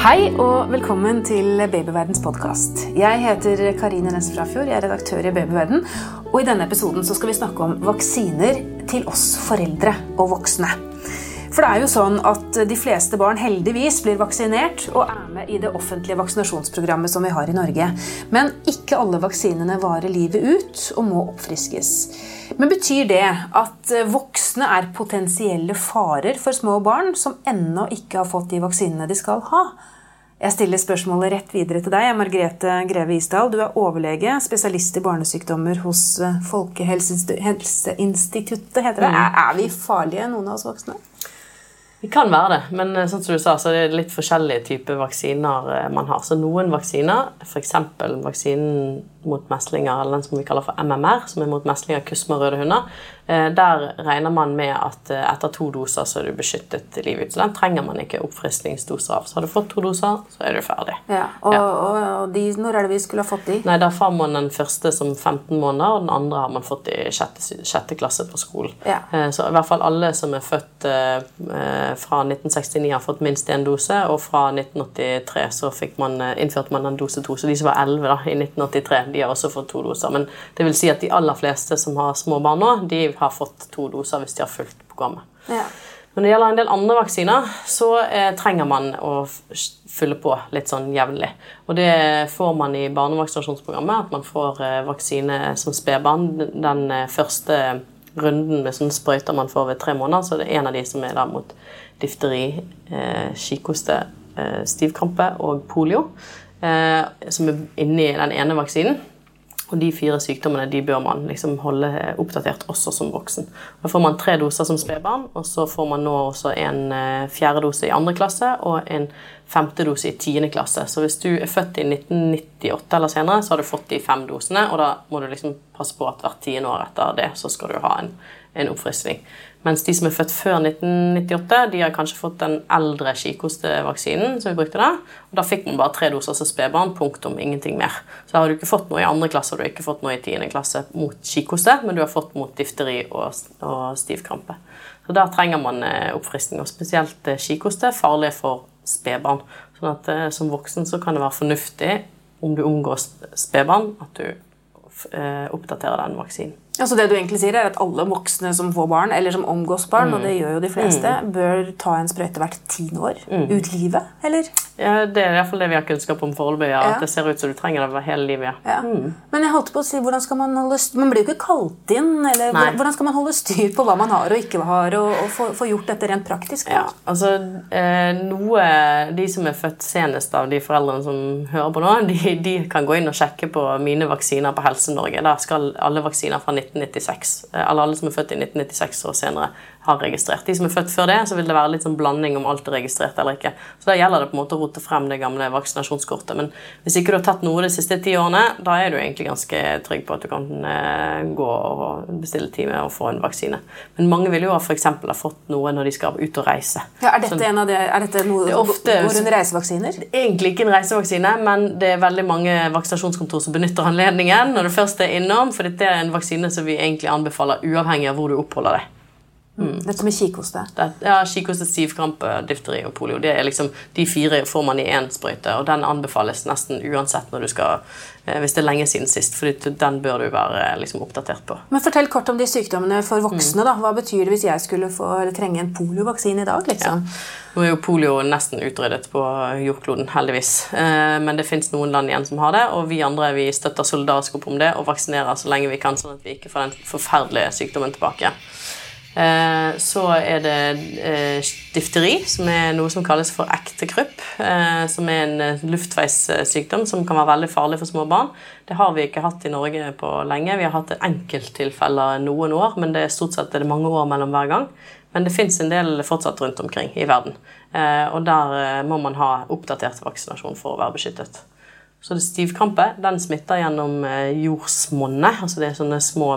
Hei og velkommen til Babyverdens podkast. Jeg heter Karine Næss Frafjord, jeg er redaktør i Babyverden. Og i denne episoden så skal vi snakke om vaksiner til oss foreldre og voksne. For det er jo sånn at de fleste barn heldigvis blir vaksinert og er med i det offentlige vaksinasjonsprogrammet som vi har i Norge. Men ikke alle vaksinene varer livet ut og må oppfriskes. Men betyr det at voksne er potensielle farer for små barn som ennå ikke har fått de vaksinene de skal ha? Jeg stiller spørsmålet rett videre til deg. Margrethe Greve Isdal, du er overlege, spesialist i barnesykdommer hos eh, Folkehelseinstituttet. heter det. Mm. Er vi farlige, noen av oss voksne? Vi kan være det, men eh, sånn som du sa, så er det litt forskjellige typer vaksiner man har. Så noen vaksiner, f.eks. vaksinen mot meslinger, eller den som vi kaller for MMR, som er mot meslinger, kusme og røde hunder, eh, der regner man med at eh, etter to doser så er du beskyttet livet ut. Så den trenger man ikke oppfriskningsdoser av. Så har du fått to doser, så er du ferdig. Ja, og, ja. og de, Når er det vi skulle ha fått de? Nei, Da får man den første som 15 måneder, og den andre har man fått i sjette, sjette klasse på skolen. Ja. Eh, så i hvert fall alle som er født fra 1969, har fått minst én dose, og fra 1983 så man, innførte man den dose to. Så de som var 11 da, i 1983 de har også fått to doser. Men det vil si at de aller fleste som har små barn nå, de har fått to doser hvis de har fulgt programmet. Ja. Når det gjelder en del andre vaksiner, så eh, trenger man å fylle på litt sånn jevnlig. Og det får man i barnevaksinasjonsprogrammet, at man får eh, vaksine som spedbarn. Den eh, første runden med sånne sprøyter man får ved tre måneder, så det er en av de som er da mot difteri, eh, kikhoste, eh, stivkrampe og polio. Eh, som er inni den ene vaksinen. Og de fire sykdommene de bør man liksom holde oppdatert også som voksen. Da får man tre doser som spedbarn, og så får man nå også en eh, fjerde dose i andre klasse og en femte dose i tiende klasse. Så hvis du er født i 1998 eller senere, så har du fått de fem dosene, og da må du liksom passe på at hvert tiende år etter det så skal du ha en, en oppfriskning. Mens de som er født før 1998, de har kanskje fått den eldre kikhostevaksinen. som vi brukte Da og da fikk man bare tre doser som spedbarn. Punktum. Ingenting mer. Så har du ikke fått noe i andre klasse og du har ikke fått noe i tiende klasse mot kikhoste, men du har fått mot difteri og, og stivkrampe. Så der trenger man eh, oppfriskning. Og spesielt eh, kikhoste farlig for spedbarn. Sånn at eh, som voksen så kan det være fornuftig om du omgås spedbarn, at du oppdaterer den vaksinen. Altså det du egentlig sier er at Alle voksne som får barn, eller som omgås barn, mm. og det gjør jo de fleste, mm. bør ta en sprøyte hvert tiende år. Mm. Ut livet, eller? Ja, Det er i hvert fall det vi har kunnskap om foreløpig. Ja. At det ser ut som du trenger det hele livet. Ja. ja. Mm. Men jeg holdt på å si, hvordan skal man holde Man blir jo ikke kalt inn. eller Nei. Hvordan skal man holde styr på hva man har og ikke har, og, og få, få, gjort dette rent praktisk? Ja, altså eh, noe, De som er født senest av de foreldrene som hører på nå, de, de kan gå inn og sjekke på mine vaksiner på Helse-Norge. Der skal alle vaksiner fra 1996, eh, eller alle som er født i 1996 og senere, har registrert. De som er født før det, så vil det være litt sånn blanding om alt er registrert eller ikke. Så Da gjelder det på en måte å rote frem det gamle vaksinasjonskortet. Men hvis ikke du har tatt noe de siste ti årene, da er du egentlig ganske trygg på at du kan eh, gå og bestille time og få en vaksine. Men mange vil jo f.eks. ha fått noe når de skal ut og reise. Ja, er, dette så, det, er dette noe som går under reisevaksiner? Egentlig ikke en reisevaksine, men det er veldig mange vaksinasjonskontor som benytter anledningen når du først er innom, for dette er en vaksine som vi egentlig anbefaler uavhengig av hvor du oppholder deg. Mm. Dette med kikhoste? ja, kikhoste, stivkrampe, difteri og polio. Det er liksom, de fire får man i én sprøyte, og den anbefales nesten uansett når du skal eh, Hvis det er lenge siden sist, for den bør du være liksom, oppdatert på. Men Fortell kort om de sykdommene for voksne. Mm. da. Hva betyr det hvis jeg skulle få, trenge en poliovaksine i dag? liksom? Ja. Nå er jo polio nesten utryddet på jordkloden, heldigvis. Eh, men det fins noen land igjen som har det, og vi andre vi støtter solidarisk opp om det og vaksinerer så lenge vi kan, sånn at vi ikke får den forferdelige sykdommen tilbake. Eh, så er det eh, difteri, som er noe som kalles for ekte krupp. som er en luftveissykdom som kan være veldig farlig for små barn. Det har vi ikke hatt i Norge på lenge. Vi har hatt enkelttilfeller noen år, men det er stort sett er det mange år mellom hver gang. Men det fins en del fortsatt rundt omkring i verden. Og der må man ha oppdatert vaksinasjon for å være beskyttet. Så det stivkrampe den smitter gjennom eh, jordsmonnet. altså Det er sånne små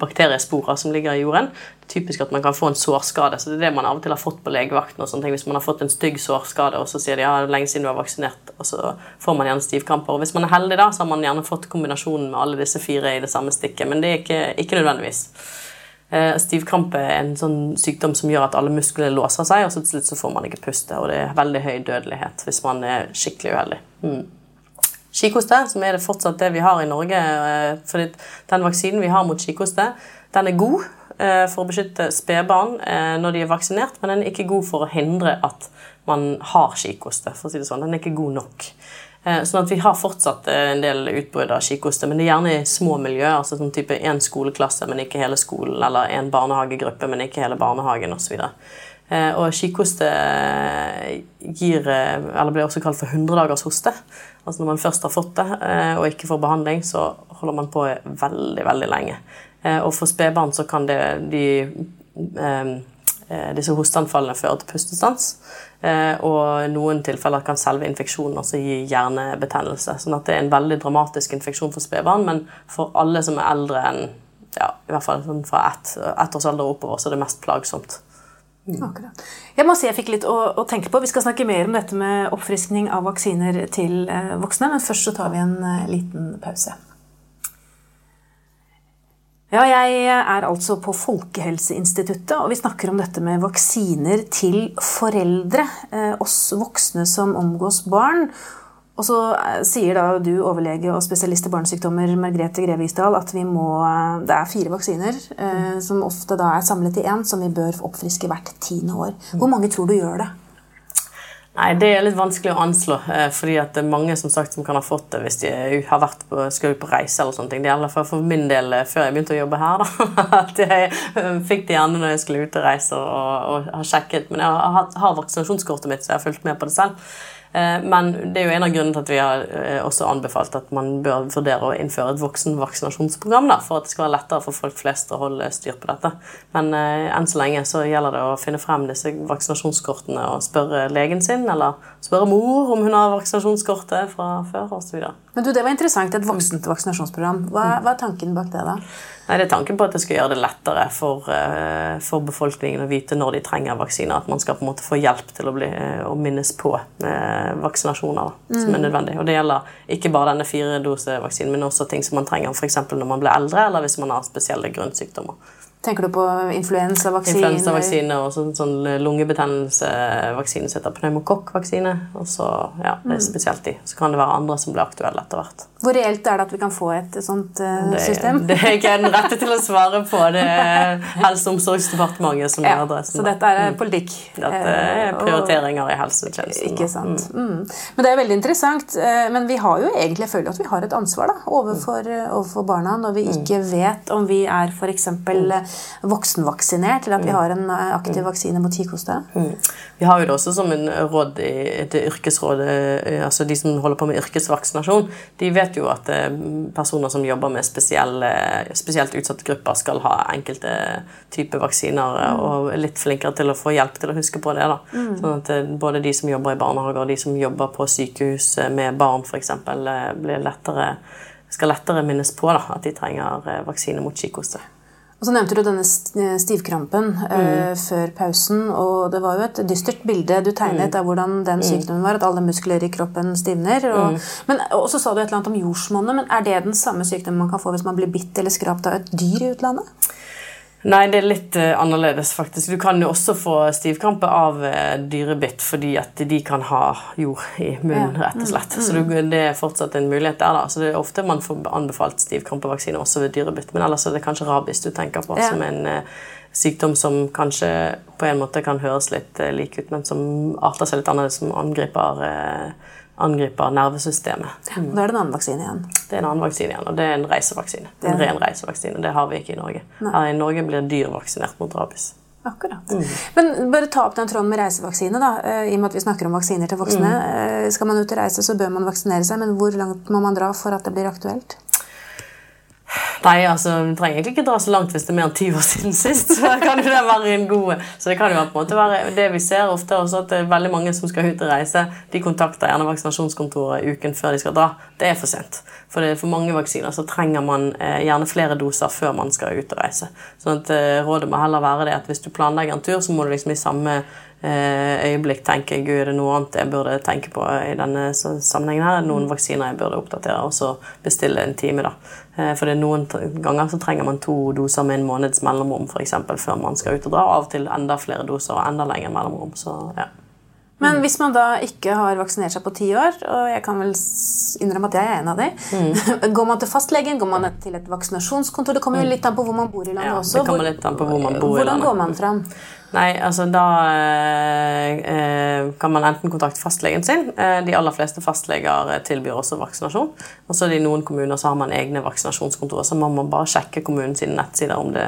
bakteriesporer som ligger i jorden. Det er typisk at man kan få en sårskade. så Det er det man av og til har fått på legevakten. og sånne ting. Hvis man har fått en stygg sårskade, og så sier de ja, det er lenge siden du har vaksinert, og så får man gjerne stivkramper. Og hvis man er heldig, da, så har man gjerne fått kombinasjonen med alle disse fire i det samme stikket. Men det er ikke, ikke nødvendigvis. Eh, stivkrampe er en sånn sykdom som gjør at alle muskler låser seg, og så til slutt så får man ikke puste. Og det er veldig høy dødelighet hvis man er skikkelig uheldig. Mm. Kikhoste, som er det fortsatt det vi har i Norge eh, for Den vaksinen vi har mot kikhoste, den er god eh, for å beskytte spedbarn når de er vaksinert, men den er ikke god for å hindre at man har kikhoste. for å si det sånn. Den er ikke god nok. Eh, sånn at vi har fortsatt eh, en del utbrudd av kikhoste, men det er gjerne i små miljøer. altså sånn type Én skoleklasse, men ikke hele skolen, eller en barnehagegruppe, men ikke hele barnehagen osv. Eh, og kikhoste gir, eller blir også kalt for 100 dagers hoste. Altså Når man først har fått det og ikke får behandling, så holder man på veldig veldig lenge. Og for spedbarn så kan det de Eh, disse hosteanfallene fører til pustestans. Eh, og noen tilfeller kan selve infeksjonen også gi hjernebetennelse. sånn at det er en veldig dramatisk infeksjon for spedbarn, men for alle som er eldre enn ja, i hvert fall sånn fra ett, ett års alder oppover, så er det mest plagsomt. Mm. Akkurat. Jeg må si jeg fikk litt å, å, tenke på. Vi skal snakke mer om dette med oppfriskning av vaksiner til eh, voksne, men først så tar vi en liten pause. Ja, jeg er altså på Folkehelseinstituttet, og vi snakker om dette med vaksiner til foreldre. Eh, oss voksne som omgås barn. Og så eh, sier da du, overlege og spesialist i barnesykdommer Margrethe Greve Isdal, at vi må, eh, det er fire vaksiner, som ofte da er samlet i én, som vi bør oppfriske hvert tiende år. Hvor mange tror du gjør det? Nei, Det er litt vanskelig å anslå. Eh, fordi at det er mange som sagt som kan ha fått det hvis de har vært på, skal på reise. eller sånne ting. Det gjelder for min del eh, før jeg begynte å jobbe her. da, At jeg eh, fikk det gjerne når jeg skulle ut og reise og, og har sjekket. Men jeg har, har vaksinasjonskortet mitt, så jeg har fulgt med på det selv. Eh, men det er jo en av grunnene til at vi har eh, også anbefalt at man bør vurdere å innføre et voksenvaksinasjonsprogram da, for at det skal være lettere for folk flest å holde styr på dette. Men eh, enn så lenge så gjelder det å finne frem disse vaksinasjonskortene og spørre legen sin, eller spørre mor om hun har vaksinasjonskortet fra før osv. Men du, Det var interessant. Et voksent vaksinasjonsprogram. Hva, hva er tanken bak det? da? Nei, Det er tanken på at det skal gjøre det lettere for, uh, for, befolkningen å vite når de trenger vaksiner. At man skal på en måte få hjelp til å, bli, å minnes på uh, vaksinasjoner mm. som er nødvendig. Og Det gjelder ikke bare denne firedosevaksinen, men også ting som man trenger f.eks. når man blir eldre, eller hvis man har spesielle grunnsykdommer. Tenker du på influensavaksine? Influensavaksine og sånn, sånn lungebetennelsevaksine som heter pneumokokkvaksine. Og så, ja, det er mm. spesielt de. Så kan det være andre som blir aktuelle etter hvert. Hvor reelt er det at vi kan få et sånt uh, det, system? Det er ikke den rette til å svare på. Det er Helse- og omsorgsdepartementet som ja, er adressen. Så dette er mm. politikk? Dette er eh, prioriteringer i helsetjenesten. Ikke sant. Mm. Mm. Men det er veldig interessant. Eh, men vi har jo egentlig, jeg føler at vi har et ansvar da, overfor, overfor barna når vi mm. ikke vet om vi er f.eks. voksenvaksinert, eller at vi har en aktiv vaksine mot kikhoste. Vi har jo det også som en råd i et yrkesråd, altså de som holder på med yrkesvaksinasjon. de vet jo at eh, personer som jobber med spesielt utsatte grupper, skal ha enkelte typer vaksiner eh, mm. og er litt flinkere til å få hjelp til å huske på det. da. Mm. Sånn at eh, Både de som jobber i barnehager og de som jobber på sykehus med barn f.eks., blir lettere skal lettere minnes på da, at de trenger vaksine mot kikhoste. Og så nevnte du denne stivkrampen mm. uh, før pausen. og Det var jo et dystert bilde du tegnet mm. av hvordan den mm. sykdommen var. At alle muskler i kroppen stivner. Og, mm. men, og så sa du et eller annet om jordsmonnet. Men er det den samme sykdommen man kan få hvis man blir bitt eller skrapt av et dyr i utlandet? Nei, det er litt uh, annerledes, faktisk. Du kan jo også få stivkrampe av uh, dyrebitt fordi at de kan ha jord i munnen, ja. rett og slett. Mm. Så du, det er fortsatt en mulighet der. da. Så det er ofte man får anbefalt stivkrampevaksine også ved dyrebitt. Men ellers er det kanskje rabies du tenker på ja. som en uh, sykdom som kanskje på en måte kan høres litt lik ut, men som arter seg litt annerledes, som angriper angriper nervesystemet. Ja, da er det en annen vaksine igjen. Det er en annen vaksine igjen, og det er en reisevaksine. Det er en ren reisevaksine. Det har vi ikke i Norge. Her i Norge blir dyr vaksinert mot rabies. Akkurat. Mm. Men bare ta opp den tråden med reisevaksine. da, eh, I og med at vi snakker om vaksiner til voksne. Mm. Eh, skal man ut og reise, så bør man vaksinere seg, men hvor langt må man dra for at det blir aktuelt? Nei, altså, du trenger egentlig ikke dra så langt hvis det er mer enn ti år siden sist. Så kan det være en god Så det kan jo på en måte være det vi ser ofte også, at det er veldig mange som skal ut og reise, de kontakter gjerne vaksinasjonskontoret uken før de skal dra. Det er for sent. For det er for mange vaksiner så trenger man eh, gjerne flere doser før man skal ut og reise. Sånn eh, Rådet må heller være det at hvis du planlegger en tur, så må du liksom i samme øyeblikk tenker gud, er det noe annet jeg burde tenke på i denne sammenhengen. her, Noen vaksiner jeg burde oppdatere, og så bestille en time. da. For det er noen ganger så trenger man to doser med en måneds mellomrom for eksempel, før man skal ut og dra. Av og til enda flere doser og enda lengre mellomrom. så ja. Men hvis man da ikke har vaksinert seg på ti år, og jeg kan vel innrømme at jeg er en av de, mm. går man til fastlegen, går man til et vaksinasjonskontor? Det kommer jo mm. litt an på hvor man bor i landet ja, også. Det kommer litt an på hvor man bor Hvordan i landet. går man fram? Nei, altså da eh, kan man enten kontakte fastlegen sin. Eh, de aller fleste fastleger tilbyr også vaksinasjon. Og så er det i noen kommuner så har man egne vaksinasjonskontorer, så man må bare sjekke kommunens nettsider om det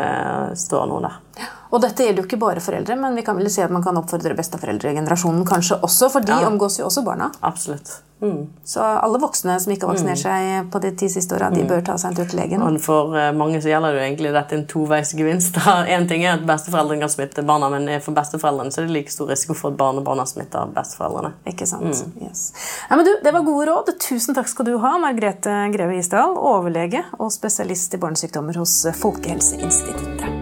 står noe der. Ja. Og dette gjelder jo ikke bare foreldre, men vi kan vel si at man kan oppfordre besteforeldregenerasjonen kanskje også, for de ja. omgås jo også barna. Absolutt. Mm. Så alle voksne som ikke har vaksinert mm. seg på de ti siste åra, de mm. bør ta seg en tur til legen. Og for eh, mange så gjelder det jo egentlig dette en toveisgevinst. Én ting er at besteforeldrene kan smitte barna, men for besteforeldrene så er det like stor risiko for at barnebarna smitter besteforeldrene. Ikke sant. Mm. Yes. Ja, men du, Det var gode råd. Tusen takk skal du ha, Margrethe Greve Isdal, overlege og spesialist i barnesykdommer hos Folkehelseinstituttet.